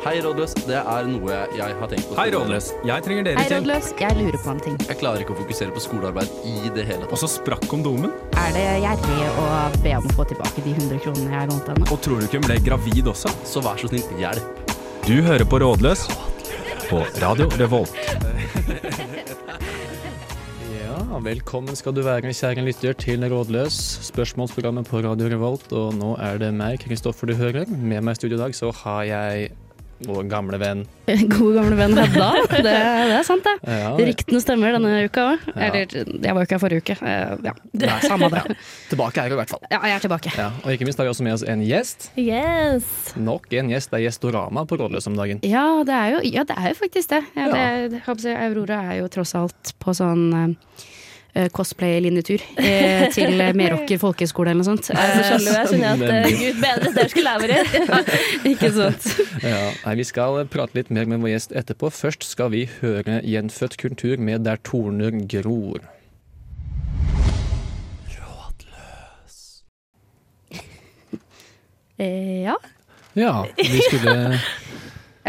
Hei, rådløs. Det er noe jeg har tenkt på. Hei, Rådløs. Jeg trenger dere Hei, til. rådløs. Jeg lurer på en ting. Jeg klarer ikke å fokusere på skolearbeid i det hele Og så sprakk kondomen. Er det gjerrig å be om å få tilbake de 100 kronene jeg lånte henne? Og tror du ikke hun ble gravid også? Så vær så snill, hjelp. Du hører på Rådløs på Radio Revolt. Ja, velkommen skal du være, kjære lytter, til Rådløs, spørsmålsprogrammet på Radio Revolt. Og nå er det meg, Kristoffer, du hører. Med meg i studio i dag så har jeg vår gamle venn God gamle venn Hedda. Det, det er sant, det. ja, Ryktene stemmer denne uka òg. Ja. Eller, jeg var jo ikke her forrige uke. Eh, Ja, er samme det. Ja. Tilbake er du i hvert fall. Ja, jeg er tilbake. Ja, og ikke minst har vi også med oss en gjest. Yes! Nok en gjest. Det er Gjestorama på Rådløs om dagen. Ja, det er jo, ja, det er jo faktisk det. Det, Aurora er jo tross alt på sånn eh, cosplay-linjetur eh, til Meråker folkehøgskole eller noe sånt. Jeg skjønner. Jeg skjønner at eh, gud bedre, der skulle jeg vært. Ikke sant? Ja, nei, Vi skal prate litt mer med vår gjest etterpå. Først skal vi høre Gjenfødt kultur med Der torner gror. Eh, ja. Ja, vi skulle Du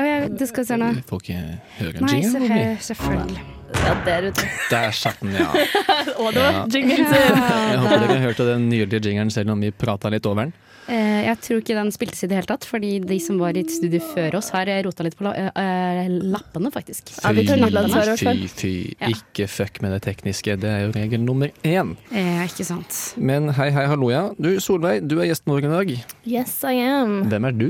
jeg, det skal se nå. Får ikke høre en jingle? Nei, selvfølgelig. Ja, der ute. Der satt den, ja. Og det var Ja. jingle sin. Jeg håper dere hørte den nydelige jingeren selv om vi prata litt over den. Eh, jeg tror ikke den spiltes i det hele tatt, fordi de som var i studio før oss, har rota litt på la eh, lappene, faktisk. Ja, hvert fall. fy, fy. Ja. Ikke fuck med det tekniske. Det er jo regel nummer én. Eh, ikke sant. Men hei, hei, hallo, ja. Du, Solveig, du er gjesten vår i dag. Yes, I am. Hvem er du?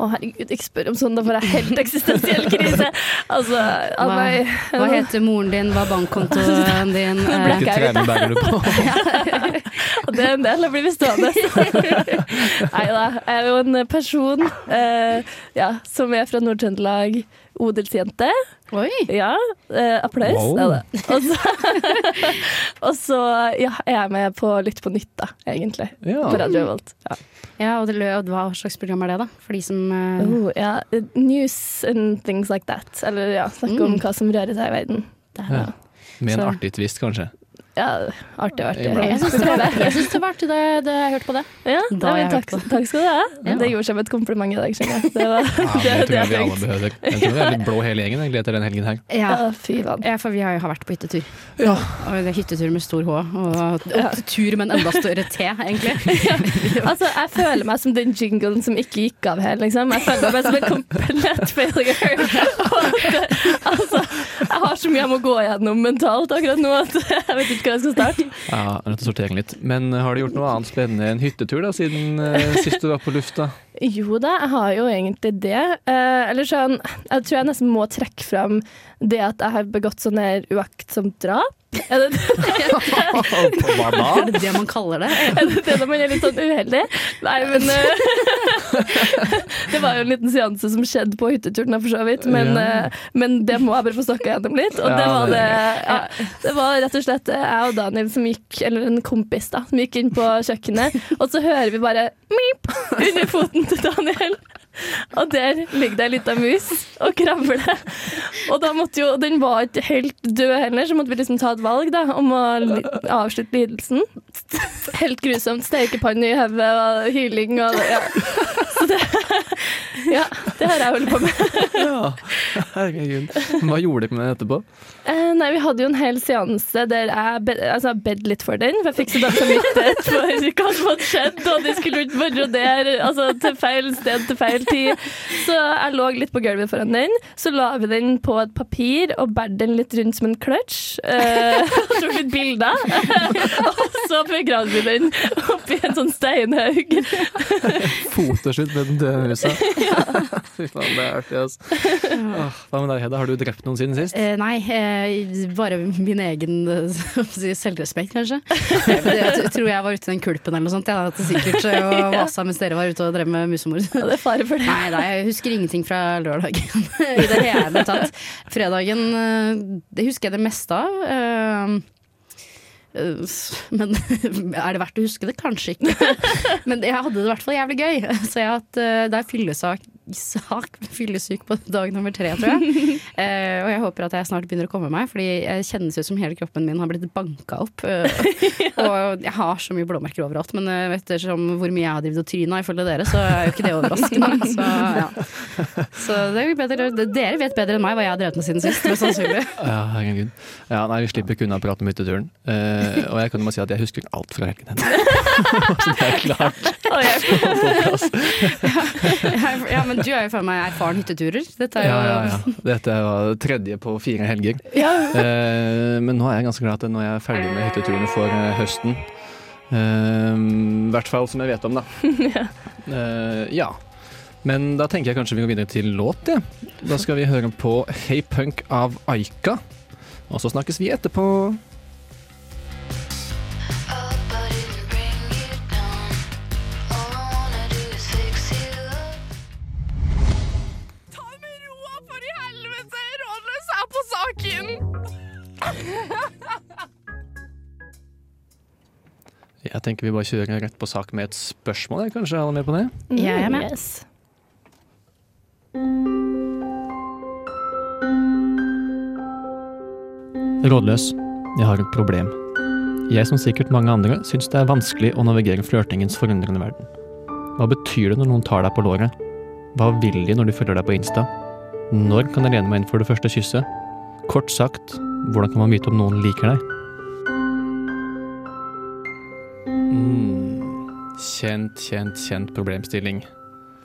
Å herregud, ikke spør om sånn, da får jeg helt eksistensiell krise. Altså, Hva, meg, hva heter moren din, hva er bankkontoen din? Hvilke trener bærer du på? Det er en del, da blir vi stående. Nei da, jeg er jo en person eh, ja, som er fra Nord-Trøndelag. Odelsjente. Oi! Ja, eh, applaus. Wow. Det er det. Og så, og så ja, er jeg med på Lytt på nytt, da, egentlig. Ja. På Radio Revolt. Ja. Ja, og det og hva slags program er det, da? For de som eh, Oh, ja. News and things like that. Eller ja, snakke om Mm. hva som rører seg i verden. Det er, Ja. Med en Så- artig twist, kanskje. Ja, artig, artig. Jeg syns det var jeg synes det var artig da da jeg hørte på det. Ja, Da jeg men takk, takk skal du ha. Ja. Det gjorde seg med et kompliment i dag, skjønner jeg. Det var, Ja, det tror det jeg vi jeg alle behøver. Jeg tror vi er litt blå hele gjengen egentlig etter den helgen her. Ja. Ja, fy vann. Ja, for vi har jo vært på hyttetur. Ja. Og det er hyttetur med stor H, og, og tur med en enda større T, egentlig. Altså, jeg føler meg som den jinglen som ikke gikk av her, liksom. Jeg føler meg som en komplett failure. Altså, jeg har så mye jeg må gå gjennom mentalt akkurat nå at jeg vet ikke hvor jeg skal starte. Ja, nødt til å litt. Men eh, har du gjort noe annet spennende enn hyttetur da, siden uh, sist du var på lufta? Jo da, jeg har jo egentlig det. Eh, eller sånn, jeg tror jeg nesten må trekke fram det at jeg har begått sånn her uaktsomt drap. Er det Hva da? Er det det man kaller det? Er det det når man er litt sånn uheldig? Nei, men eh, Det var jo en liten seanse som skjedde på hytteturen, for så vidt. Men, eh, men det må jeg bare få snakka gjennom litt. Og det var det- det ja, Det var rett og slett jeg og Daniel som gikk, eller en kompis, da, som gikk inn på kjøkkenet, og så hører vi bare mip under foten til Daniel. Og der ligger det ei lita mus og kravler. Og da måtte jo, den var ikke helt død heller, så måtte vi liksom ta et valg da, om å avslutte lidelsen. Helt grusomt. Stekepanne i hodet og hyling og ja. Så det, ja, det har jeg holdt på med. Ja, herregud. Hva gjorde dere med det etterpå? Eh, nei, vi hadde jo en hel seanse der jeg bed, altså, bed litt for den, for jeg fikk så dårlig samvittighet for hva som hadde skjedd, og det skulle ikke være der, altså til feil sted til feil tid. Så jeg lå litt på gulvet foran den, så la vi den på et papir og bærte den litt rundt som en clutch, eh, og tok litt bilder, og så begravde vi den oppi en sånn steinhaug. Fotoskytt med den døde musa. Fy faen, det er artig, altså. Åh, Hva med deg, Hedda? Har du drept noen siden sist? Eh, nei, eh, bare min egen eh, selvrespekt, kanskje. Jeg, tror jeg var ute i den kulpen eller noe sånt. Jeg hadde sikkert eh, og vasa mens dere var ute og drev med musemord. Ja, det er fare for det. Nei, nei, jeg husker ingenting fra lørdagen i det hele tatt. Fredagen, eh, det husker jeg det meste av. eh, eh, Men er det verdt å huske det? Kanskje ikke. Men jeg hadde det i hvert fall jævlig gøy. Så jeg har hatt, eh, det er fyllesak sak fyllesyk på dag nummer tre, tror jeg. Eh, og jeg håper at jeg snart begynner å komme meg, fordi jeg kjennes ut som hele kroppen min har blitt banka opp. Eh, og jeg har så mye blåmerker overalt, men eh, ettersom hvor mye jeg har drevet og tryna ifølge dere, så er jo ikke det overraskende. Så, ja. så det er bedre, dere vet bedre enn meg hva jeg har drevet med siden sist, mest sannsynlig. Ja, herregud. Ja, nei, vi slipper ikke unna å prate om hytteturen. Eh, og jeg kan jo si at jeg husker alt fra helgen hennes. Så det er klart Og jeg, på plass. Ja, men du er jo for meg erfaren hytteturer. Dette er jo Ja, ja. Dette var tredje på fire helger. ja. Eh, men nå er jeg ganske glad at jeg er ferdig med hytteturene for eh, høsten. Eh, I hvert fall som jeg vet om, da. Eh, ja. Men da tenker jeg kanskje vi går videre til låt, ja. Da skal vi høre på Hey Punk av Aika. Og så snakkes vi etterpå. Jeg tenker vi bare kjører rett på sak med et spørsmål. Jeg. Kanskje alle med på det? Jeg er med. Yes. Rådløs. Jeg har et problem. Jeg, som sikkert mange andre, syns det er vanskelig å navigere flørtingens forundrende verden. Hva betyr det når noen tar deg på låret? Hva vil de når de følger deg på Insta? Når kan jeg lene meg inn for det første kysset? Kort sagt, hvordan kan man vite om noen liker deg? Kjent, kjent, kjent problemstilling.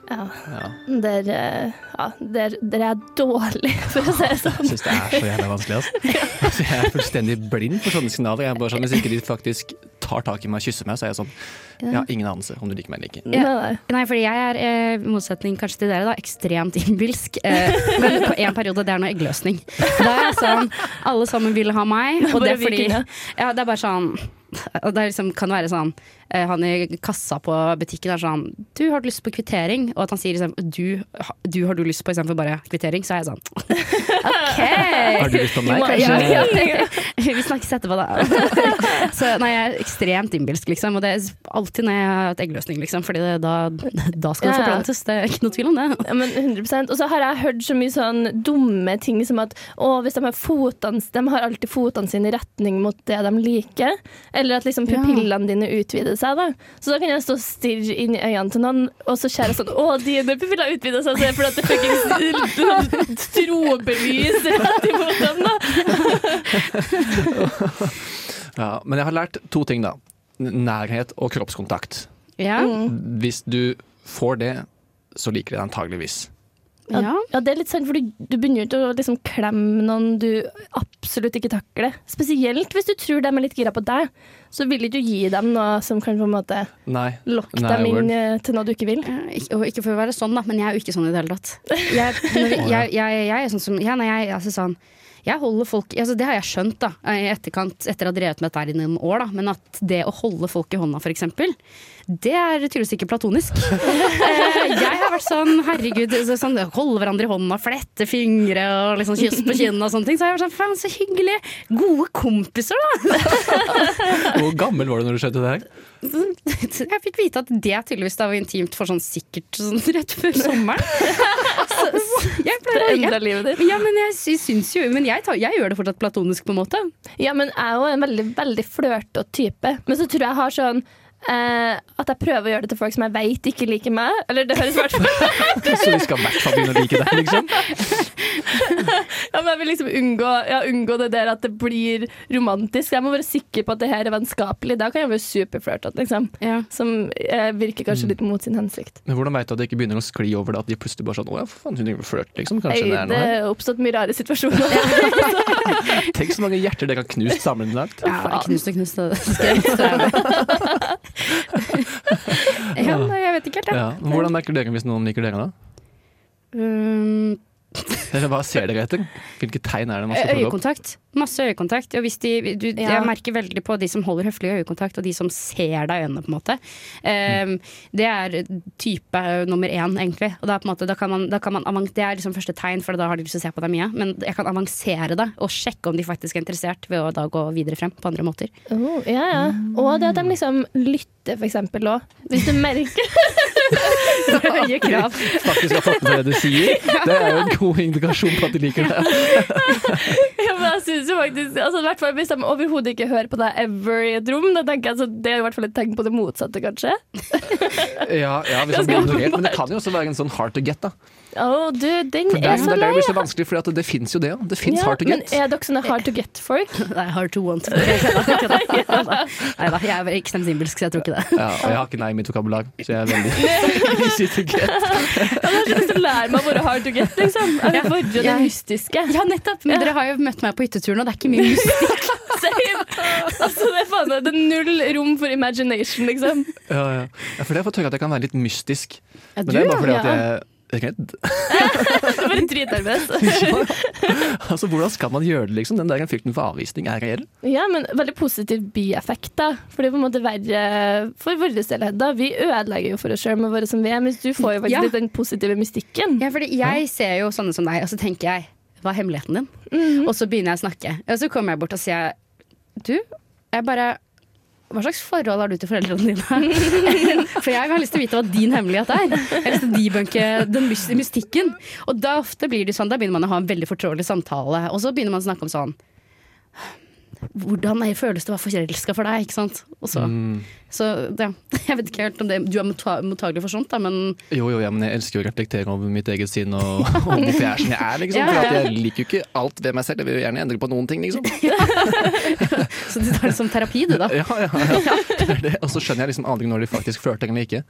Ja. Ja. Der, eh, ja, der, der er dårlige, dårlig, for å si det sånn. Jeg syns det er så jævla vanskelig. Altså. Jeg er fullstendig blind for sånne signaler. Jeg er bare sånn, Hvis ikke de faktisk tar tak i meg og kysser meg, så er jeg sånn Jeg har ingen anelse om du liker meg eller ikke. Nei, nei. Fordi jeg er, eh, i motsetning kanskje til dere, da, ekstremt innbilsk. Eh, men på en periode det er noe eggløsning. Da er jeg sånn Alle sammen vil ha meg, og det er fordi. Ja, det er bare sånn og det liksom, kan være sånn Han i kassa på butikken er sånn Du, har du lyst på kvittering? Og at han sier liksom Du, du har du lyst på istedenfor bare kvittering? Så er jeg sånn OK! Har du lyst på meg, kanskje? ja, ja. Vi snakkes etterpå, da. Så nei, jeg er ekstremt innbilsk, liksom. Og det er alltid når jeg har hatt eggløsning, liksom. Fordi det, da, da skal det Ja, forplantes. Det er ikke noe tvil om det. Ja, men 100% Og så har jeg hørt så mye sånn dumme ting som at å, hvis de har fotene De har alltid fotene sine i retning mot det de liker. Eller at liksom pupillene dine utvider seg. da Så da kan jeg stå og stirre inn i øynene til noen, og så ser jeg sånn Å, dine pupiller utvida seg, så er det fordi at det fuckings strobelys rett imot dem, da. Ja, men jeg har lært to ting, da. Nærhet og kroppskontakt. Ja. Mm. Hvis du får det, så liker de det antageligvis. Ja, Ja. ja, det er litt sant, for du, du begynner jo ikke å liksom klemme noen du absolutt ikke takle. Spesielt hvis du tror de er litt gira på deg, så vil ikke du gi dem noe som kan på en måte Nei. lokke Nei, dem inn word. til noe du ikke vil. Ikke- Og ikke for å være sånn, da, men jeg er jo ikke sånn i det hele tatt. Jeg, jeg, jeg, jeg er sånn som ja, nei, jeg, altså, sånn, jeg holder folk altså, Det har jeg skjønt da i etterkant etter å ha drevet med dette her i noen år. Da, men at det å holde folk i hånda, f.eks., det er tydeligvis ikke platonisk. Eh, jeg har vært sånn herregud, sånn, holde hverandre i hånda, flette fingre og liksom kyss på kinnet og sånne ting. Så jeg har vært sånn faen, så hyggelig. Gode kompiser, da. Hvor gammel var du når du skjønte det her? Jeg fikk vite at det tydeligvis da var intimt for sånn sikkert sånn rett før sommeren. Jeg pleier å endre livet ditt. ja, men jeg syns jo Men jeg, tar, jeg gjør det fortsatt platonisk, på en måte. Ja, men jeg er jo en veldig, veldig flørtete type. Men så tror jeg jeg har sånn eh, at jeg prøver å gjøre det til folk som jeg vet ikke liker meg. Eller det høres i hvert fall Så vi skal i hvert fall begynne å like deg, liksom? ja, men Jeg vil liksom unngå, ja, unngå det der at det blir romantisk. Jeg må være sikker på at det her er vennskapelig. Da kan jeg være superflørtete, liksom. Ja. Som eh, virker kanskje litt mot sin hensikt. Men hvordan veit du at det ikke begynner å skli over det? At de plutselig bare sånn Å ja, for faen, hun driver og flørter, liksom. Kanskje Ei, det er noe her? er oppstått mye rare situasjoner. Tenk så mange hjerter dere har knust sammenlagt. Ja, knust og knust. Ja, nei, jeg vet ikke helt, jeg. Ja. Hvordan merker dere hvis noen liker dere, da? Um, Eller hva ser dere etter? Hvilke tegn er det man skal plukke opp? øyekontakt. Masse øyekontakt. Og hvis de, du, Ja. Jeg merker veldig på de som holder høflig øyekontakt, og de som ser deg i øynene, på en måte. Um, det er type nummer én, egentlig. Og da, på en måte, da kan man, da kan man det er liksom første tegn, for da har de lyst til å se på deg mye. Men jeg kan avansere det og sjekke om de faktisk er interessert, ved å da gå videre frem på andre måter. Oh, ja, ja. Og det at de liksom lytter, for eksempel òg. Hvis du merker Høye krav. faktisk har fått med det du sier. Det er jo en god indikasjon på at de liker det. Ja, men jeg synes jo faktisk altså, hvert fall Hvis de overhodet ikke hører på deg ever i et rom, da tenker jeg altså, det er i hvert fall et tegn på det motsatte, kanskje. Ja, ja hvis han blir ignorert. Men det kan jo også være en sånn hard to get, da. Oh, du, den For det, er er- så det er lei. det blir så vanskelig, for det, det fins jo det òg. Det fins Ja, hard to men er dere sånne hard to get-folk? Det er hard to want. Nei da, jeg er ekstremt himmelsk, så jeg tror ikke det. Ja, og jeg har ikke nei i mitt vokabular, så jeg er veldig easy to get. Jeg har ikke lyst til å lære meg å være hard to get, liksom. Jeg vil være det mystiske. Ja, nettopp. Men dere har jo møtt meg på hytteturen, og det er ikke mye mystikk. Altså, det, er faen, det er null rom for imagination, liksom. Ja, ja. ja, for det har jeg fått høre at jeg kan være litt mystisk. Ja, Men det er bare fordi ja. at jeg er redd. Bare dritnervøs. Altså, Hvordan skal man gjøre det, liksom? Den der frykten for avvisning er reell. Ja, men veldig positiv bieffekt, da. For det er på en måte verre for vår del. da. Vi ødelegger jo for oss sjøl med våre som vi er, mens du får jo faktisk Ja. litt den positive mystikken. Ja, fordi jeg ser jo sånne som deg, og så tenker jeg hva er hemmeligheten din? Og så begynner jeg å snakke. Og så kommer jeg bort og sier du, jeg bare hva slags forhold har du til foreldrene dine? For jeg har lyst til å vite hva din hemmelighet er. Jeg har lyst til å debunke den mystikken. Og da ofte blir det sånn, da begynner man å ha en veldig fortrolig samtale, og så begynner man å snakke om sånn hvordan er- føles det å være forelska for deg? Ikke sant? Og så, så det, jeg vet ikke helt om det, du er mottagelig for sånt, da, men Jo, jo, ja, men jeg elsker jo å reflektere over mitt eget sinn og, og hvorfor jeg er som jeg er. liksom. Ja, For ja. at jeg liker jo ikke alt ved meg selv. Jeg vil jo gjerne endre på noen ting, liksom. så du tar det som terapi, du, da. Ja, ja, ja. Det er det. Og så skjønner jeg liksom aldri når de faktisk flørter eller ikke.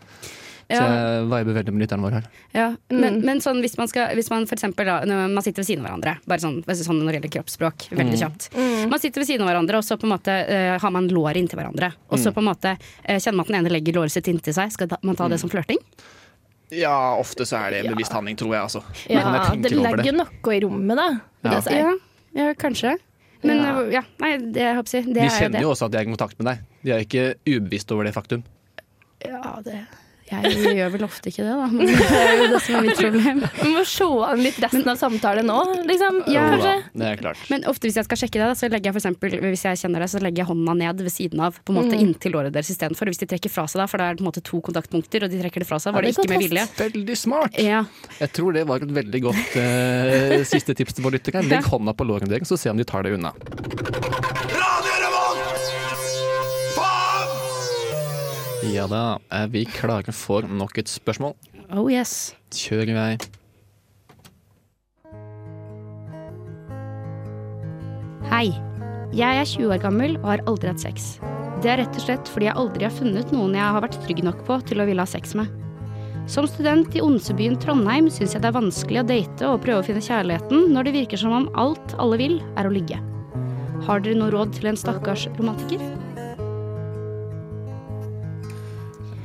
Så Ja. jeg viber veldig med lytteren vår her. Ja, men, men sånn, hvis man, skal, hvis man for eksempel da, når man sitter ved siden av hverandre, bare sånn, sånn når det gjelder kroppsspråk, veldig kjapt. Man sitter ved siden av hverandre, og så på en måte uh, har man låret inntil hverandre. Og så på en måte uh, kjenner man at den ene legger låret sitt inntil seg. Skal man ta det som flørting? Ja, ofte så er det en bevisst handling, tror jeg. altså. Ja, jeg det legger noe i rommet, da. Ja. si. Ja, ja kanskje. Men Ja. eh, ja, nei, det, jeg håper å si, det De er kjenner det. jo også at de er i kontakt med deg. De er ikke ubevisst over det faktum. Ja, det jeg gjør vel ofte ikke det, da. Men det er jo det som er mitt problem. Vi må se an litt resten av samtalen nå, liksom. Ja, kanskje. det er klart. Men ofte hvis jeg skal sjekke det, så legger jeg for eksempel, hvis jeg kjenner det, så legger jeg hånda ned ved siden av, på en måte inntil låret deres istedenfor. Hvis de trekker fra seg da, for det er på en måte to kontaktpunkter, og de trekker det fra seg, var Ja, det det ikke med vilje. Veldig smart! Ja, Jeg tror det var et veldig godt uh, siste tips til vår lytter. Legg hånda på låret deres, så se om de tar det unna. Ja da, er vi klare for nok et spørsmål? oh yes. Kjør i vei. Hei. Jeg er 20 år gammel og har aldri hatt sex. Det er rett og slett fordi jeg aldri har funnet noen jeg har vært trygg nok på til å ville ha sex med. Som student i onsebyen Trondheim syns jeg det er vanskelig å date og prøve å finne kjærligheten når det virker som om alt alle vil, er å ligge. Har dere noe råd til en stakkars romantiker?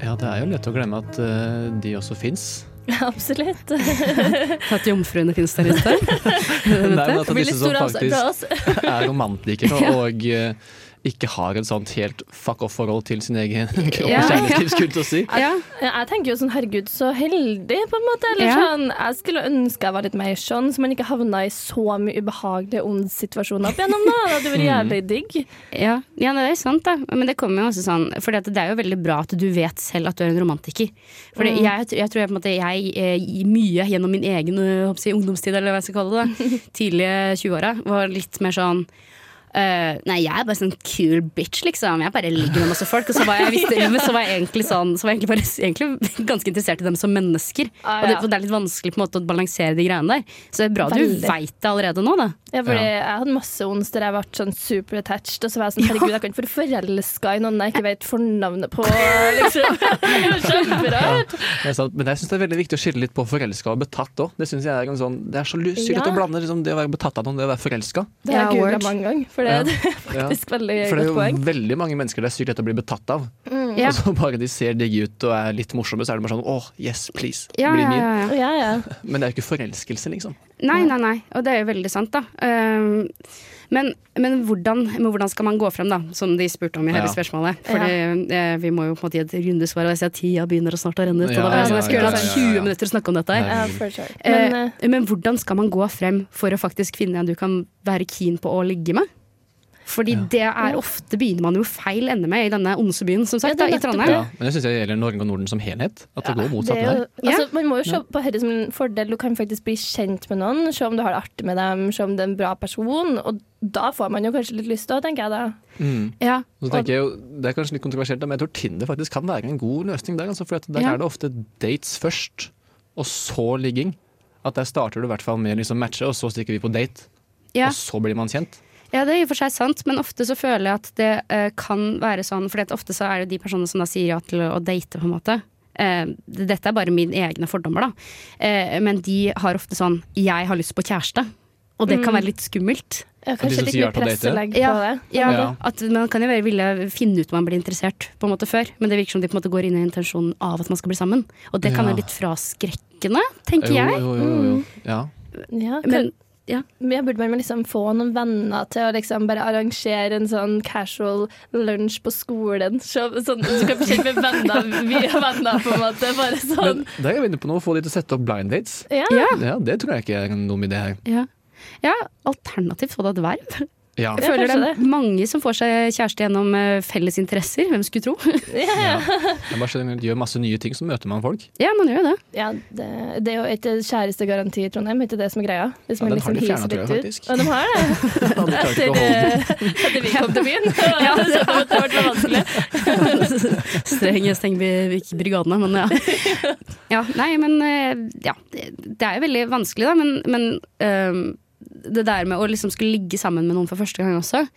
Ja, det er jo lett å glemme at uh, de også fins. Absolutt. At jomfruene finnes der ute? Nei, men at Det disse som faktisk er romantikere og eh, ikke har et sånt helt fuck off-forhold til sin egen kropp og kjærlighetsliv, skulle jeg si. Ja. Jeg tenker jo sånn, herregud, så heldig, på en måte. Eller Ja. sånn, jeg skulle ønske jeg var litt mer sånn, så man ikke havna i så mye ubehagelige ond situasjon opp igjennom. da. Det hadde vært jævlig digg. Ja, ja, det er sant, da. Men det kommer jo også sånn For det er jo veldig bra at du vet selv at du er en romantiker. For jeg, jeg tror jeg, på en måte, jeg eh, mye gjennom min egen eh, jeg, ungdomstid, eller hva jeg skal kalle det, tidlige 20-åra, var litt mer sånn eh, nei, jeg er bare sånn cool bitch, liksom. Jeg bare ligger med masse folk. Og så var jeg, visste, så var jeg egentlig sånn Så var jeg egentlig, bare, egentlig ganske interessert i dem som mennesker. Ah, Og det, ja. for det er litt vanskelig på en måte å balansere de greiene der. Så det er bra Veldig. du veit det allerede nå, da. Ja, fordi Ja. Jeg hadde masse ons der jeg ble sånn super attached, og så var jeg sånn herregud, jeg kan ikke være forelska i noen jeg ikke vet fornavnet på, liksom. Kjemperart. Er Men jeg syns det er veldig viktig å skille litt på forelska og betatt òg. Det sånn Det er så sykt Ja. å blande liksom, det å være betatt av noen det å være forelska. Det har Ja, jeg googla mange ganger, for det Ja. er faktisk veldig godt poeng. For det er jo poeng. veldig mange mennesker det er sykt lett å bli betatt av. Ja. Og så bare de ser digge ut og er litt morsomme, så er det bare sånn åh, yes, please. Ja, Bli ja, min. ja, ja. Ja, ja. Men det er jo ikke forelskelse, liksom. Nei, nei, nei. Og det er jo veldig sant, da. Um, men men hvordan, men hvordan skal man gå frem, da? Som de spurte om i hele Ja. spørsmålet. Fordi eh, vi må jo på en måte gi et rundesvar, og jeg ser at tida begynner å snart å renne ut. Ja, og da jeg sånn, jeg skulle ja, hatt ja, ja, 20 ja. minutter å snakke om dette her. ja sure. Men Men, eh, men hvordan skal man gå frem for å faktisk finne en du kan være keen på å ligge med? Fordi det er ofte begynner man jo feil ende med i denne ondsebyen, som sagt, Ja, da, det i Trondheim. Ja, men det syns jeg gjelder Norge og Norden som helhet. At det går motsatt vei. jo, Ja. altså, man må jo se på dette som en fordel. Du kan faktisk bli kjent med noen, se om du har det artig med dem, se om det er en bra person. Og da får man jo kanskje litt lyst òg, tenker jeg da. Mm. Ja. Så tenker jeg jo, Det er kanskje litt kontroversielt, men jeg tror Tinder faktisk kan være en god løsning der. Altså, for at der Ja. er det ofte dates først, og så ligging. At der starter du i hvert fall med liksom matche, og så stikker vi på date. Ja. Og så blir man kjent. Ja, det er i og for seg sant, men ofte så føler jeg at det uh, kan være sånn For ofte så er det de personene som da sier ja til å, date, på en måte. Uh, dette er bare mine egne fordommer, da. Uh, men de har ofte sånn 'jeg har lyst på kjæreste'. Og det kan være litt skummelt. Ja, kanskje litt mye presselegg Ja. på det. Ja, Ja. At Man kan jo være ville finne ut om man blir interessert på en måte før, men det virker som de på en måte går inn i intensjonen av at man skal bli sammen. Og det kan Ja. være litt fraskrekkende, tenker Jo, jeg. jo, jo, jo. Ja. Ja, Men Men jeg burde man liksom få noen venner til å liksom bare arrangere en sånn casual lunsj på skolen. Så, sånn, så kan vi kjenne med venner via venner, på en måte. Bare sånn. Men der er vi inne på noe, å få de til å sette opp blind dates. Ja. ja, Ja, Det tror jeg ikke er noen idé her. ja. ja, alternativt få deg et verv. Ja. Jeg føler det er mange som får seg kjæreste gjennom eh, felles interesser. Hvem skulle tro? ja. Jeg bare skjønner, gjør masse nye ting, så møter man folk. ja, man gjør det. Ja, det, det er jo ikke kjærestegaranti i Trondheim, ikke det som er greia. Hvis Ja, man den liksom har de fjerna, tror jeg, faktisk. Ja, de har det? Ja, Etter, eh, etter vi kom til byen. Ja, det har vært vanskelig. Streng steng brigadene, men ja. ja. Nei, men eh, ja. Det er jo veldig vanskelig, da. Men, men eh, det der med å liksom skulle ligge sammen med noen for første gang også.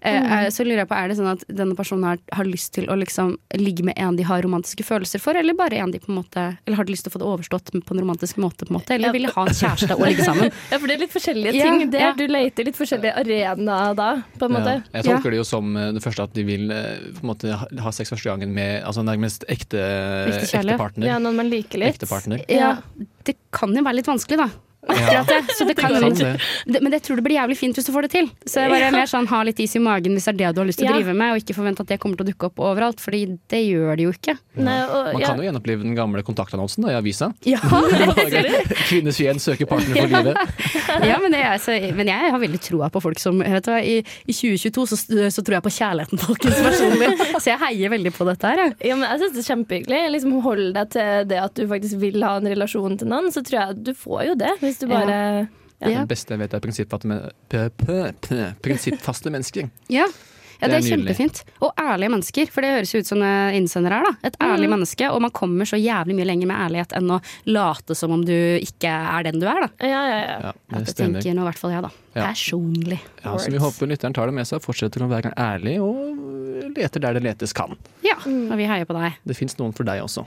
eh, er, så lurer jeg på, Er det sånn at denne personen har, har lyst til å liksom ligge med en de har romantiske følelser for, eller bare en de på en måte Eller har de lyst til å få det overstått på en romantisk måte, på en måte? Eller vil de ha en kjæreste og ligge sammen? Ja, for det er litt forskjellige Ja, ting der. ja. Du leter litt forskjellige arenaer da, på en måte. Ja. Jeg tolker det jo som eh, det første at de vil eh, på en måte ha sex første gangen med altså nærmest ekte, Ekte partner. Ja, noen man liker litt. Ja, det kan jo være litt vanskelig, da. Ja. Akkurat det. Så det kan, det. det, men jeg tror det blir jævlig fint hvis du får det til. Så jeg bare Ja. mer sånn ha litt is i magen hvis det er det du har lyst til å drive med, og ikke forvente at det kommer til å dukke opp overalt, Fordi det gjør det jo ikke. Nei, og, Man kan jo gjenopplive den gamle kontaktannonsen da, i avisa. Ja, Kvinnes fjell søker partner for livet. ja men, jeg, så, men jeg har veldig troa på folk som vet du, i, I 2022 så, så tror jeg på kjærligheten, folkens, personlig. Så jeg heier veldig på dette her. Ja, men jeg synes det er kjempehyggelig. Liksom, hold deg til det at du faktisk vil ha en relasjon til noen, så tror jeg du får jo det. Hvis du bare ja. Ja. Det beste jeg vet er prinsippfaste, men- p- p- p- prinsippfaste mennesker. Ja. Ja, det er, Det er kjempefint. Og ærlige mennesker, for det høres jo ut som innsender er. da Et ærlig menneske, og man kommer så jævlig mye lenger med ærlighet enn å late som om du ikke er den du er. da Ja, ja, ja. Ja, det tenker nå i hvert fall jeg, da. Ja. Personlig. Ja, så vi håper lytteren tar det med seg og fortsetter å være ærlig og leter der det letes kan. Ja, og vi heier på deg. Det fins noen for deg også.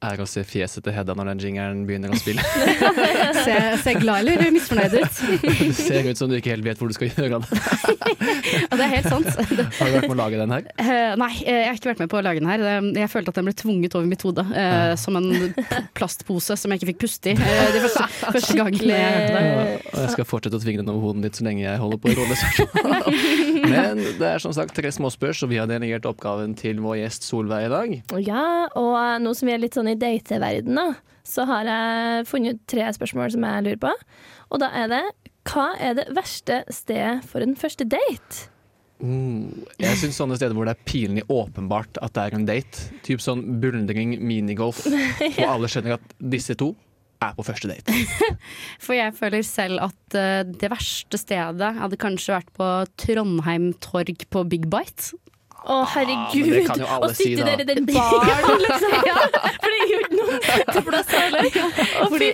Er å se fjeset til Hedda når den jingeren begynner å spille. Se, se glad eller misfornøyd ut. Det ser ut som du ikke helt vet hvor du skal gjøre av det. Det er helt sant. Har du vært med å lage den her? Uh, nei, eh, jeg har ikke vært med på å lage den her. Jeg følte at den ble tvunget over mitt hode eh, som en plastpose som jeg ikke fikk puste i. det de første, første gangen jeg hørte det. Og jeg skal fortsette å tvinge den over hodet ditt så lenge jeg holder på i rådløs. Men det er som sagt tre småspørs, og vi har delegert oppgaven til vår gjest Solveig i dag. Ja, og nå som vi er litt sånn i dateverden, da, så har jeg funnet ut tre spørsmål som jeg lurer på. Og da er det hva er det verste stedet for en første date? Mm, jeg syns sånne steder hvor det er pinlig åpenbart at det er en date, typ sånn buldring, minigolf, og alle skjønner at disse to er på første date. For jeg føler selv at eh, det verste stedet hadde kanskje vært på Trondheim torg på Big Bite. Å, herregud! men det kan jo Å sitte si, da. der i den baren, liksom. Ja, for det noen til plass heller. Fordi,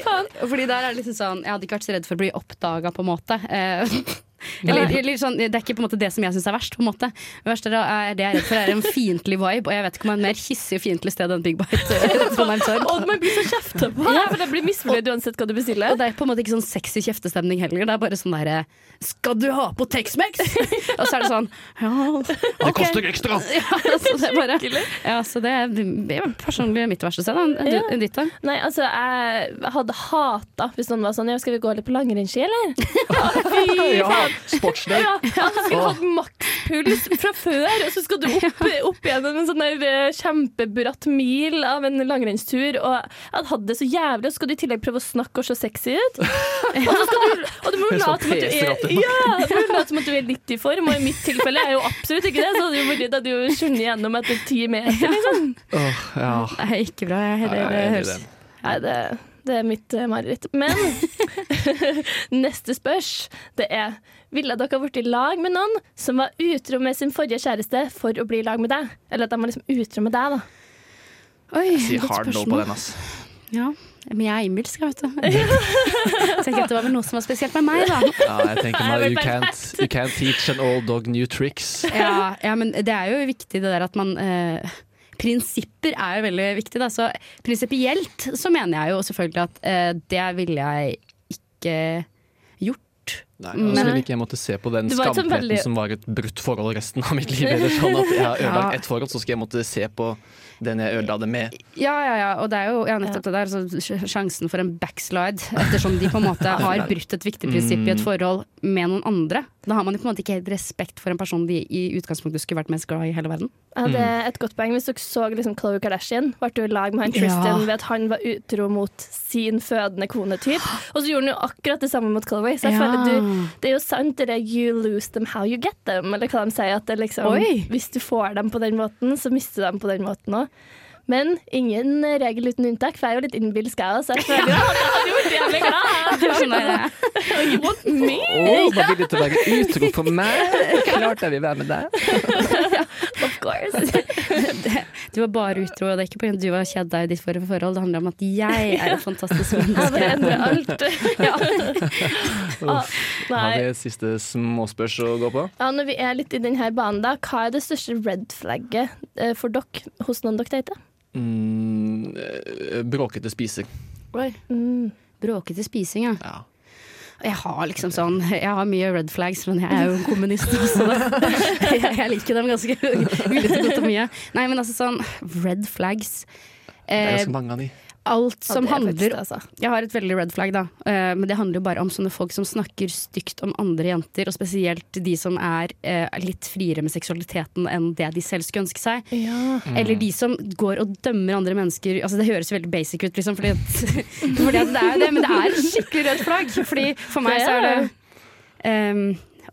fordi der er det liksom sånn Jeg hadde ikke vært så redd for å bli oppdaga, på en måte. Eller, eller sånn, det er ikke på en måte det som jeg syns er verst. på en måte Det verste er, det jeg er redd for, er en fiendtlig vibe. Og jeg vet ikke om det er et mer hissig og fiendtlig sted enn Big Bite. Og man blir så kjefta på, for det blir misfornøyd uansett hva du bestiller. Og det er på en måte ikke sånn sexy kjeftestemning heller. Det er bare sånn derre Skal du ha på Tex-Mex?! og så er det sånn Ja, Det koster ekstra! ja så det er bare Ja, så det er, det er personlig mitt verste sted. Enn Ja. ditt, da? Nei, altså, jeg hadde hata hvis noen var sånn Ja, skal vi gå litt på langrennsski, eller? Fy Ja, faen. Sportslig. Ja, altså, skulle hatt makspuls fra før, og så skal du opp, opp gjennom en sånn der eh, kjempebratt mil av en langrennstur, og jeg hadde det så jævlig, og så skal du i tillegg prøve å snakke og se sexy ut. Og, så skal du, og du må jo sånn late som at du er ja, du må late som at du er litt i form, og i mitt tilfelle er jeg jo absolutt ikke det, så hadde jo vært da hadde jo skjønnet gjennom etter ti meter, liksom. Oh, ja. Det er ikke bra. Jeg, det, Nei, jeg er det enig i høres det. Nei, det, det er mitt eh, mareritt. Men neste spørs, det er Ville dere vært i lag med noen som var utro med sin forrige kjæreste for å bli i lag med deg? Eller at de var liksom utro med deg, da? Oi, jeg sier hard no på den, ass. Ja, men jeg er innbilsk, vet du. Jeg tenker at det var vel noe som var spesielt med meg, da. Ja, jeg tenker meg, you can't, you can't teach an old dog new tricks. Ja, ja, men det er jo viktig det der at man eh, Prinsipper er jo veldig viktig, da. Så prinsipielt så mener jeg jo selvfølgelig at eh, det ville jeg ikke gjort. Nei, da skulle Men- vil ikke jeg måtte se på den skampletten veldig- som var et brutt forhold resten av mitt liv. Eller sånn at jeg har Ja. ett forhold, så skal jeg måtte se på den jeg ødela det med. Ja, ja, ja, og det er jo ja, nettopp det der. Så sjansen for en backslide, ettersom de på en måte har brutt et viktig prinsipp i et forhold med noen andre. Da har man jo på en måte ikke helt respekt for en person de i utgangspunktet skulle vært mest glad i hele verden. Ja, det er et godt poeng. Hvis dere så liksom Khloe Kardashian, ble du i lag med han Tristan Ja. ved at han var utro mot sin fødende kone, typ. Og så gjorde han jo akkurat det samme mot Khloe. Så jeg Ja. føler du, det er jo sant det der 'you lose them how you get them', eller hva de sier. At det liksom, Oi. hvis du får dem på den måten, så mister du dem på den måten òg. Men ingen regel uten unntak, for jeg er jo litt innbilsk, jeg òg, så jeg føler jo at jeg hadde gjort jævlig glad. Sånn er det. You want me? Å, var villig til å være utro for meg? Klart jeg vil være med deg. Of course. Du var bare utro, og det er ikke pga. du var kjeda i ditt forrige forhold. Det handler om at jeg er et fantastisk Jeg menneske. endrer alt. Ah, Har vi et siste småspørs å gå på? Ja, når vi er litt i denne banen, da, hva er det største red flagget eh, for dere hos noen dere dater? Mm, eh, bråkete spising. Oi. Mm. Bråkete spising, ja. Ja. Jeg har liksom sånn Jeg har mye red flags, men jeg er jo en kommunist også. Da. Jeg, jeg liker dem ganske villig til å til mye. Nei, men altså sånn Red flags. Det er Eh, ganske mange av de. Alt som er handler det, altså. Jeg har et veldig red flag, da. Uh, men det handler jo bare om sånne folk som snakker stygt om andre jenter, og spesielt de som er uh, litt friere med seksualiteten enn det de selv skulle ønske seg. Ja. Eller de som går og dømmer andre mennesker Altså Det høres veldig basic ut, liksom, fordi, at, fordi at det er det, men det er skikkelig rødt flagg. Fordi For meg så er er det um,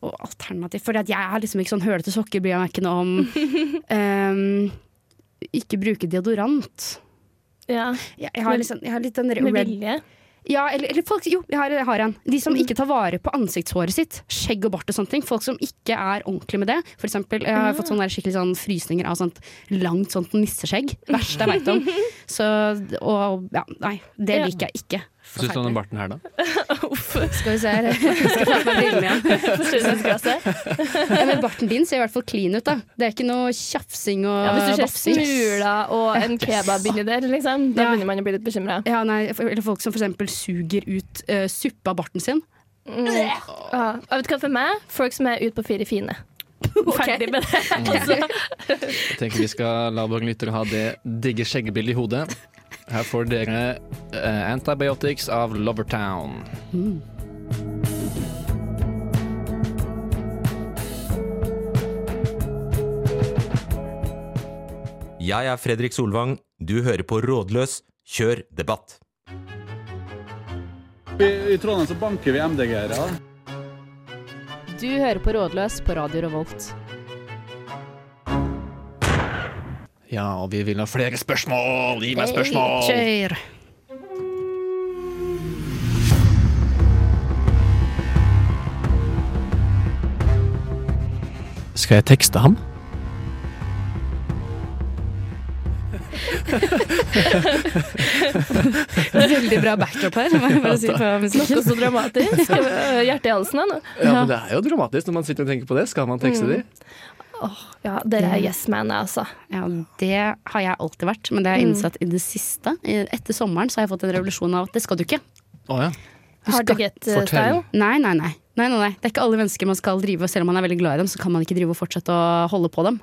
og alternativ, fordi at jeg har liksom ikke sånn hølete sokker, bryr jeg meg ikke noe om. Um, ikke bruke deodorant. Ja. Jeg, jeg, har, liksom, jeg har litt den Med vilje. ja, eller, eller folk, jo, jeg har, jeg har en. De som ikke tar vare på ansiktshåret sitt. Skjegg og bart og sånne ting. Folk som ikke er ordentlig med det. For eksempel, jeg har fått sånne skikkelig sånn frysninger av sånt langt sånt nisseskjegg. Verste jeg veit om. Så, og ja, nei, det liker jeg ikke. Syns du om den barten her, da? Skal vi se her. Skal ta på meg brillene igjen. Ja, men barten din ser i hvert fall clean ut, da. Det er ikke noe tjafsing og Ja, hvis du ser bafsing. smuler og en kebab inni der, liksom, da Ja. begynner man å bli litt bekymra. Ja, nei, eller folk som eksempel suger ut uh, suppe av barten sin. Mm. Ja. Og vet du hva for meg? Folk som er ute på fire fine. Ferdig med det. Altså, Jeg tenker vi skal la våre lyttere ha det digge skjeggebildet i hodet. Her får dere uh, Antibiotics av Lovertown. Jeg er Fredrik Solvang. Du hører på Rådløs. Kjør debatt. I, I Trondheim så banker vi MDG-ere. Du hører på Rådløs på Radio Revolt. Ja, og vi vil ha flere spørsmål! Gi meg spørsmål! Kjør. Skal jeg tekste ham? Veldig bra backup her, må jeg bare si på musikken. Noe så dramatisk. Hjertet i halsen her nå. Ja, men det er jo dramatisk når man sitter og tenker på det. Skal man tekste de? Ja, dere er yes man, jeg, altså. Ja, det har jeg alltid vært, men det har jeg innsett i det siste. Etter sommeren så har jeg fått en revolusjon av at det skal du ikke. Oh, ja. Hard to get-style. Nei, nei, nei. nei, nei, nei. Det er ikke alle mennesker man skal drive, selv om man er veldig glad i dem, så kan man ikke drive og fortsette å holde på dem.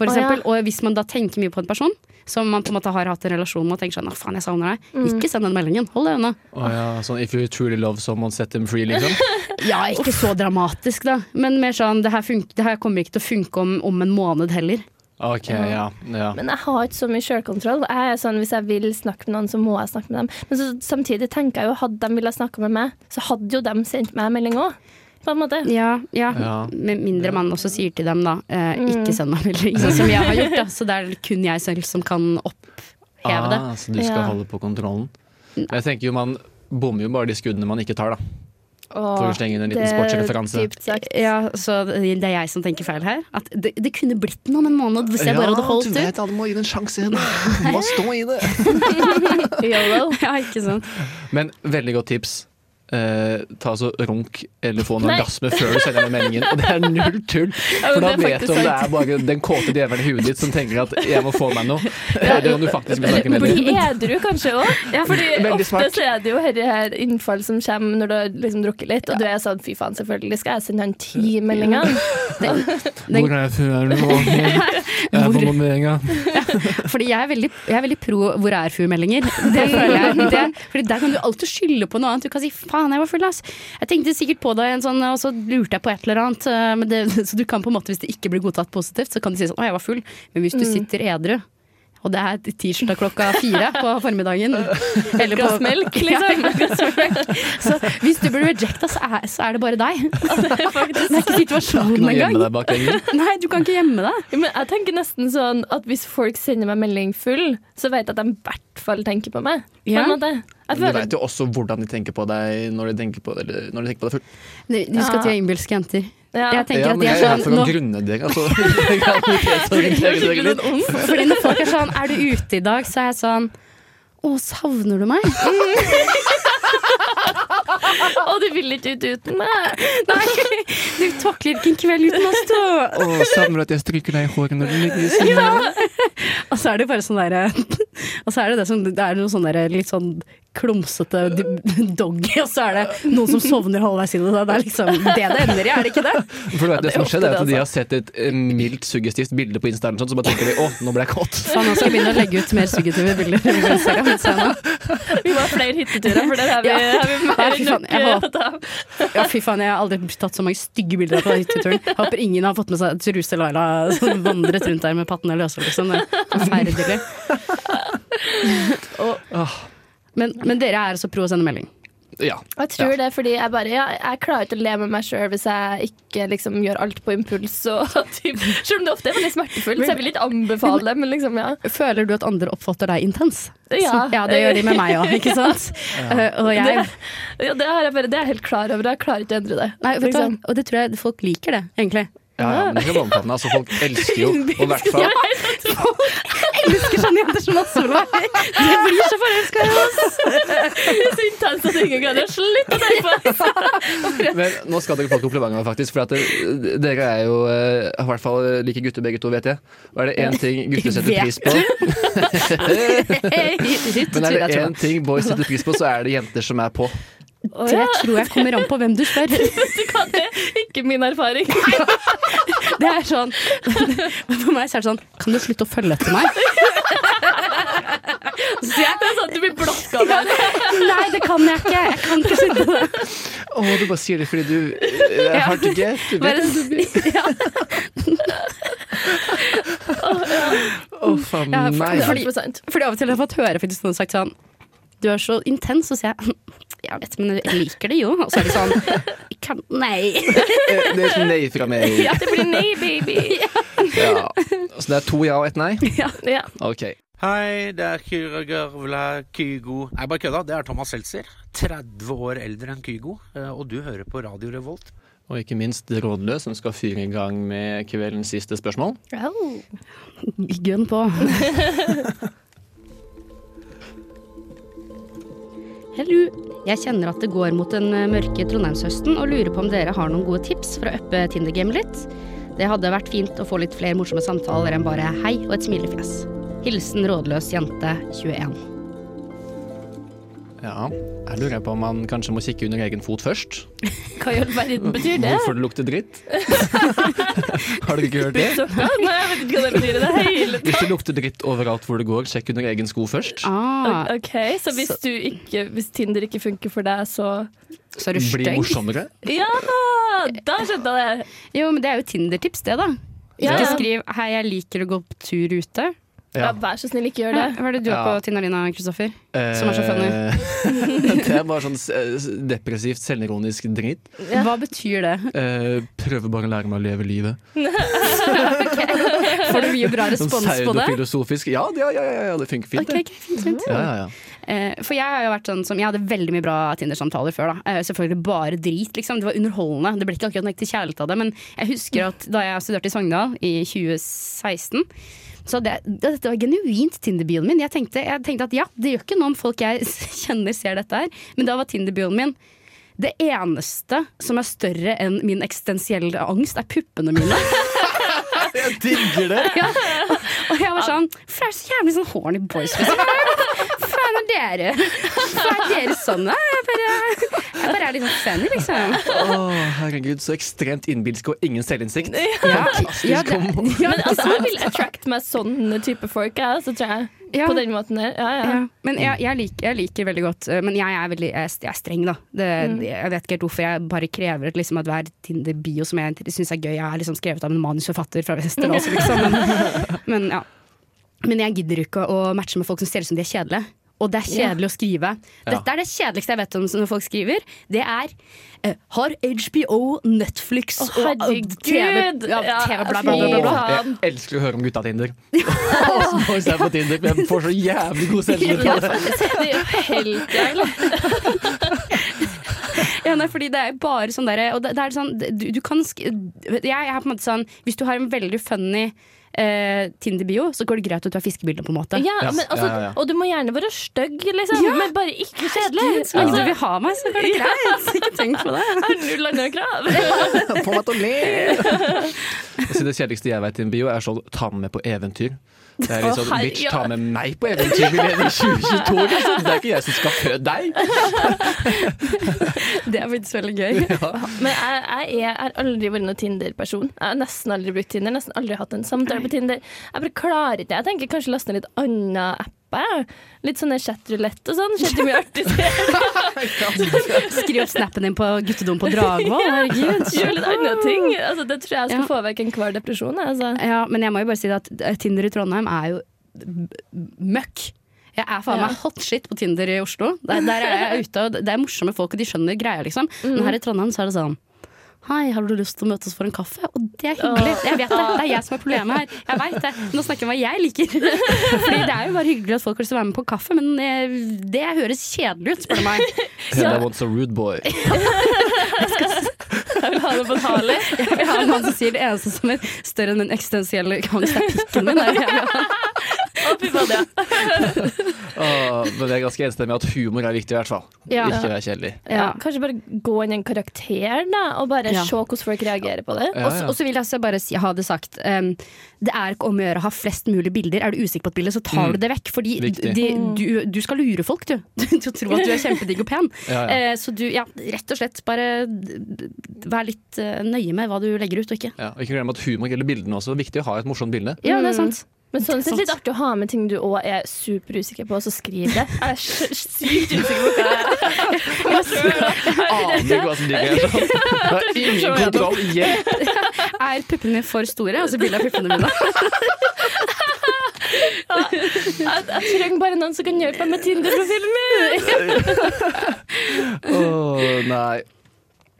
For eksempel, eksempel, ja. Og hvis man da tenker mye på en person, som man på en måte har hatt en relasjon med og tenker sånn, å faen, jeg savner deg, Mm. ikke send den meldingen. Hold deg unna. Oh, ja. Sånn if you truly love someone, set them free, liksom. Ja, ikke så dramatisk, da. Men mer sånn, det her, fun- det her kommer ikke til å funke om, om en måned heller. Ok, ja. ja. Men jeg har ikke så mye sjølkontroll. Er sånn, Hvis jeg vil snakke med noen, så må jeg snakke med dem. Men så, samtidig tenker jeg jo, hadde de villet snakke med meg, så hadde jo de sendt meg melding òg. På en måte. Ja, ja. Ja. Med mindre man også sier til dem da, eh, Mm. ikke send meg melding, sånn som jeg har gjort. Da. Så det er kun jeg selv som kan oppheve det. Ah, så du skal Ja. holde på kontrollen. Jeg tenker jo man bommer jo bare de skuddene man ikke tar, da. For å slenge inn en liten sportsreferanse. Ja, så det er jeg som tenker feil her. At det, det kunne blitt noe om en måned hvis jeg bare hadde holdt ut. Ja, alle må gi det en sjanse igjen. Du må stå i det. Ja, ikke sant. Men veldig godt tips. Eh, ta så runk eller få en orgasme før du sender den meldingen. Og det er null tull! For ja, da vet du om det er bare den kåte djevelen i huet ditt som tenker at 'jeg må få meg noe', Er om du faktisk vil snakke med Bli edru kanskje òg. Fordi Veldig ofte smart. så er det jo dette her innfall som kommer når du har liksom drukket litt, og du er sånn fy faen, selvfølgelig skal jeg sende han ti meldinger. Hvor er jeg før nå? Jeg er på mommeringa. Fordi jeg er veldig, jeg er veldig pro hvor er fu-meldinger. Det føler jeg. Det, fordi der kan du alltid skylde på noe annet. Du kan si 'faen, jeg var full', ass. Jeg tenkte sikkert på deg, en sånn, og så lurte jeg på et eller annet. eh, Men det, så du kan på en måte, hvis det ikke blir godtatt positivt, så kan du si sånn 'å, jeg var full'. Men hvis du sitter edru, og det er tirsdag klokka fire på formiddagen eller på- melk, liksom. Ja. Så hvis du blir rejecta, så, så er det bare deg. Det er ikke situasjonen engang. Nei, du kan ikke gjemme deg. Ja, Men jeg tenker nesten sånn at hvis folk sender meg melding full, så vet jeg at de i hvert fall tenker på meg. På en måte. Jeg Du veit vet jo også hvordan de tenker på deg når de tenker på, eller når de tenker på deg full. Du, du skal til innbilske jenter. ja. Jeg tenker Ja, at men de jeg er er her sånn for å nå, grunne deg. Altså. Fordi når folk er sånn 'er du ute i dag', så er jeg sånn å, savner du meg? Og du vil ikke ut uten meg! Nei, du takler ikke en kveld uten oss to. Å, savner du at jeg stryker deg i håret når du ligger i senga? Og så er det bare sånn derre Og så er det det som Det er noe sånn derre litt sånn klumsete doggy, og så er det noen som sovner halvveis inn i det. Det er liksom det det ender i, er det ikke det? For du vet, det som skjedde er at de altså. har sett et eh, mildt suggestivt bilde på Instagram, sånn, så bare tenker de 'å, nå ble jeg kåt'. Faen, nå skal jeg begynne å legge ut mer suggestive bilder. Vi må ha flere hytteturer, for der har vi, Ja. har vi mer enn faen, nok eh, håper- å ta. Ja, fy faen, jeg har aldri tatt så mange stygge bilder på den hytteturen. Jeg håper ingen har fått med seg Truse Laila som vandret rundt der med pattene løse, liksom. Det er forferdelig. Men, men dere er altså pro å sende melding? Ja. Jeg tror det er fordi jeg bare ja, Jeg klarer ikke å le med meg sjøl hvis jeg ikke liksom gjør alt på impuls. Og, typ, selv om det ofte er veldig smertefullt, så jeg vil ikke anbefale det. Men liksom, ja. Føler du at andre oppfatter deg intens? Ja. Ja det gjør de med meg òg, ikke sant? Eh, og jeg Det, ja, det, er jeg bare, det er jeg helt klar over. Jeg klarer ikke å endre det. Nei, vet du, hva? liksom. og det tror jeg folk liker det, egentlig. Ja, ja, men det er ikke omfattende. Altså, folk elsker jo, og i hvert fall Folk elsker sånne jenter som oss, Solveig. De blir så forelska i oss. Det er så intenst at ingen kan slutte å tenke på Men nå skal dere få komplimenter, faktisk. For det, dere er jo eh, i hvert fall like gutter begge to, vet jeg. Og er det én ting gutter setter pris på, men er det én ting boys setter pris på, så er det jenter som er på. Det ja. tror jeg kommer an på hvem du spør. Du det er ikke min erfaring. Det er sånn For meg så er det sånn Kan du slutte å følge etter meg? Så jeg Det er sånn at du blir blokka der. Nei, det kan jeg ikke. Jeg kan ikke slutte det. Å, du bare sier det fordi du eh, er hard to get. Du vet det, du blir ja. Å, faen Ja, for- meg. fordi- Fordi av og til har jeg fått høre faktisk noen sagt sånn Du er så intens, og så sier jeg Jeg vet, men jeg liker det jo. Og så er det sånn kan, Nei. Eh, Det er et nei fra meg. Ja, det blir nei, baby. Ja. Så det er to ja og ett nei? Ja. Ok. Hei, det er Kyra Gørvla Kygo Nei, bare kødda. Det er Thomas Seltzer. 30 år eldre enn Kygo. eh, Og du hører på Radio Revolt. Og ikke minst Rådløs, som skal fyre i gang med kveldens siste spørsmål. Gunn på. Hello. Jeg kjenner at det går mot den eh, mørke Trondheimshøsten, og lurer på om dere har noen gode tips for å uppe Tinder-gamet litt. Det hadde vært fint å få litt flere morsomme samtaler enn bare hei og et smilefjes. Hilsen rådløs jente 21. Ja, jeg lurer på om man kanskje må kikke under egen fot først. Hva i all verden betyr det? Hvorfor det lukter dritt. Har dere ikke hørt det? Nei, jeg vet ikke hva det betyr i det hele Hvis det lukter dritt overalt hvor det går, sjekk under egen sko først. Ah, Ok, Så hvis, du ikke, hvis Tinder ikke funker for deg, så så er du Bli Blir morsommere. Ja! Da skjønte jeg det. Jo, men det er jo Tinder-tips, det, da. Ja. Ikke skriv 'hei, jeg liker å gå på tur ute'. Ja, vær så snill, ikke gjør det. Hva er det du har Ja. på Tinder Lina, Kristoffer? Som er så funny. det er bare sånn eh, depressivt, selvironisk drit. Ja. Hva betyr det? Eh, prøver bare å lære meg å leve livet. Får du mye bra Sånn respons på det? pseudofilosofisk. Ja, ja, ja, ja, ja, det funker fint, Ok, det. ok, fint, fint. Ja, ja, ja. Eh, for jeg har jo vært sånn som Jeg hadde veldig mye bra Tinder-samtaler før. da eh, Selvfølgelig bare drit, liksom. Det var underholdende. Det ble ikke akkurat noe ekte kjærlighet av det. Men jeg husker at da jeg studerte i Sogndal i 2016 så det, dette var genuint Tinder-bioen min. Jeg tenkte, jeg tenkte at ja, det gjør ikke noe om folk jeg kjenner ser dette her, men da var Tinder-bioen min det eneste som er større enn min eksistensielle angst, er puppene mine. Jeg digger det! Ja. Og jeg var sånn For det er så jævlig sånn horny boys. Liksom. Faen er dere? Hvorfor er dere sånn? da? Jeg bare, jeg bare er litt sånn funny, liksom. Å, herregud, så ekstremt innbilsk og ingen selvinnsikt. Ja, ja, det, ja, Men altså, jeg vil attract meg sånne type folk, jeg, så tror jeg. Ja. På den måten der. Ja, ja. ja. Men jeg, jeg, liker, jeg liker veldig godt eh, Men jeg er veldig jeg, er- jeg er streng, da. Det, Jeg vet ikke helt hvorfor. Jeg bare krever at, liksom, at hver Tinder-bio som jeg syns er gøy, jeg er liksom skrevet av en manusforfatter fra Vesterålen, liksom. Men, men, ja. men jeg gidder ikke å matche med folk som ser ut som de er kjedelige. Og det er kjedelig å skrive. Dette er det kjedeligste jeg vet om når folk skriver. Det er eh, Har HBO, Netflix oh, og eh, herregud! TV, ja, Ja, TV bla, bla, bla, jeg elsker å høre om gutta-Tinder. Åssen boys er på Tinder. Jeg får så jævlig god selvtillit Ja, det. Det er helt jævlig. Ja, nei, fordi det er bare sånn derre Og det, det er sånn du, du kan sk jeg, jeg er på en måte sånn Hvis du har en veldig funny eh, Tinder-bio, så går det greit at du har fiskebilder, på en måte. Ja, Ja, men altså, ja, ja. Og du må gjerne være stygg, liksom, Ja. men bare ikke kjedelig. Så lenge du vil ha meg, så går det greit. Ikke tenk på det. Null andre krav. Få meg til å le! Altså, det kjedeligste jeg vet i en bio, er sånn ta meg med på eventyr. Det er litt sånn, herre- bitch, ta med meg på eventyr. I 2022, liksom. Det er ikke jeg som skal føde deg. Det er faktisk veldig gøy. Men jeg, jeg, er, jeg har aldri vært noen Tinder-person. Jeg har nesten aldri brukt Tinder. Nesten aldri hatt en samtale på Tinder. Jeg bare klarer ikke Jeg tenker kanskje laste ned litt andre apper. jeg. Litt sånn chatrulett og sånn. Skjedde mye artig. Skriv opp snappen din på guttedom på Dragvoll. Herregud. Gjør litt andre ting. Altså, det tror jeg skal Ja. få vekk enhver depresjon. Altså. Ja, men jeg må jo bare si at eh, Tinder i Trondheim er jo møkk. Jeg er faen meg Ja. hot shit på Tinder i Oslo. Der, der er jeg ute, og det er morsomme folk, og de skjønner greia, liksom. Men her i Trondheim så er det sånn Hei, har du lyst til å møtes for en kaffe? Og det er hyggelig. Jeg vet det. Det er jeg som er problemet her. Jeg vet det. Nå snakker jeg om hva jeg liker. Fordi det er jo bare hyggelig at folk har lyst til å være med på kaffe, men eh, det høres kjedelig ut, spør du meg. And I want a rude boy. Jeg vil ha det på en Harley. Jeg vil ha en mann som sier det eneste som er større enn den eksistensielle angst, er pikken min. Det det jeg vil ha. Å, fy faen, men det er ganske enstemmig at humor er viktig, i hvert fall. Ja. Ikke være kjedelig. Ja. Kanskje bare gå inn i en karakter, da, og bare Ja. se hvordan folk reagerer på det. Ja, Og så- Og så vil jeg også bare si, ha det sagt. Um, det er ikke om å gjøre å ha flest mulig bilder. Er du usikker på et bilde, så tar Mm. du det vekk. Fordi de, du, du skal lure folk, du. Til å tro at du er kjempedigg og pen. Ja, ja. Eh, så du, ja, rett og slett bare vær litt uh, nøye med hva du legger ut og ikke. Ja, og ikke glem at humor gjelder bildene også. Det er viktig å ha et morsomt bilde. Ja, det er sant. Men sånn sett er litt artig å ha med ting du òg er superusikker på, og så skriv det. Jeg er sykt usikker på hva jeg Aner ikke hva som ligger her. Det er ingen kontroll. Hjelp! Er puppene for store? Og så bilde av puppene mine. Jeg, jeg trenger bare noen som kan hjelpe meg med Tinder-profilen min! Åh, nei.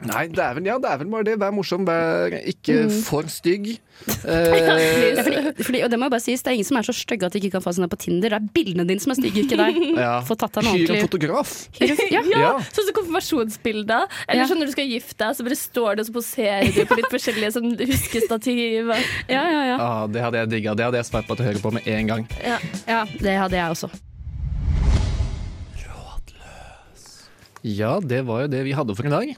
Nei, det er vel, ja, det er vel bare det. Vær morsom, vær ikke for stygg. Eh, Fordi, fordi, og det må jeg bare sies, det er ingen som er så stygge at de ikke kan få seg noe på Tinder. Det er bildene dine som er stygge, ikke deg. ja. Få tatt deg en Hyr en fotograf. Ja. Ja, Ja. Sånn som konfirmasjonsbilder. Eller Ja. sånn når du skal gifte deg, så bare står det og så poserer du på litt forskjellige sånn huskestativ. Ja, ja, ja. Ah, det hadde jeg digga. Det hadde jeg sveipa til høyre på med en gang. ja, det hadde jeg også. Ja, det var jo det vi hadde for i dag.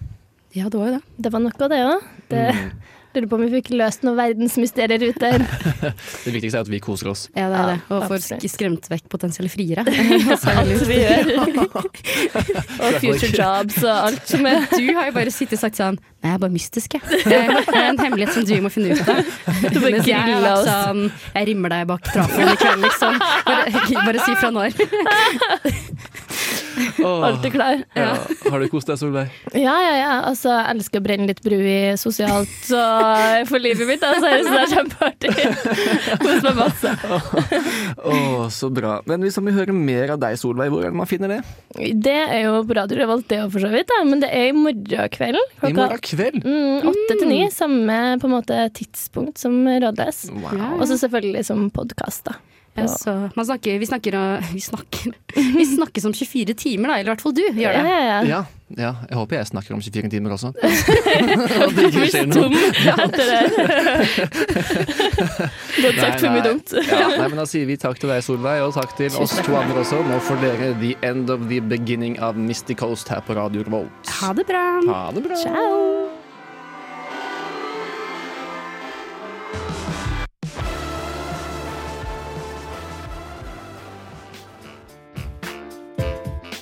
Ja, det var jo det. Det var noe, det òg. Mm. Lurer på om vi fikk løst noen verdensmysterier ut der. Det viktigste er at vi koser oss. Ja, det er det. Og får absolutt. skremt vekk potensielle friere. Alt vi gjør. og future jobs og alt som er Du har jo bare sittet og sagt sånn Nei, jeg er bare mystisk, jeg. Det er en hemmelighet som du må finne ut av. Mens jeg har vært sånn Jeg rimmer deg bak trafoen i kveld, liksom. Bare, bare si fra når. alltid klar. Ja. Har du kost deg, Solveig? Ja, ja, ja. Altså, jeg elsker å brenne litt bru i sosialt og for livet mitt. Altså, jeg synes det er kjempeartig. Kos meg masse. Å, så bra. Men hvis man vil høre mer av deg, Solveig, hvor er det man finner det? Det er jo på Radio Revolt, det òg, for så vidt. Da. Men det er i morgen kveld. I Klokka morgen kveld? mm, åtte til ni. Samme på en måte tidspunkt som Rådløs. Wow. Og så selvfølgelig som podkast, da. Ja, så man snakker, vi snakker og Vi snakker Vi snakker som 24 timer, da. Eller i hvert fall du gjør det. ja, ja. Ja, ja, jeg håper jeg snakker om 24 timer også. Og det ikke skjer noe. Har sagt for mye dumt. Nei, men Da sier vi takk til deg, Solveig, og takk til oss to andre også. Nå får dere The End of the Beginning av Misty Coast her på Radio Revolt. Ha det bra. Ha det bra. Ciao.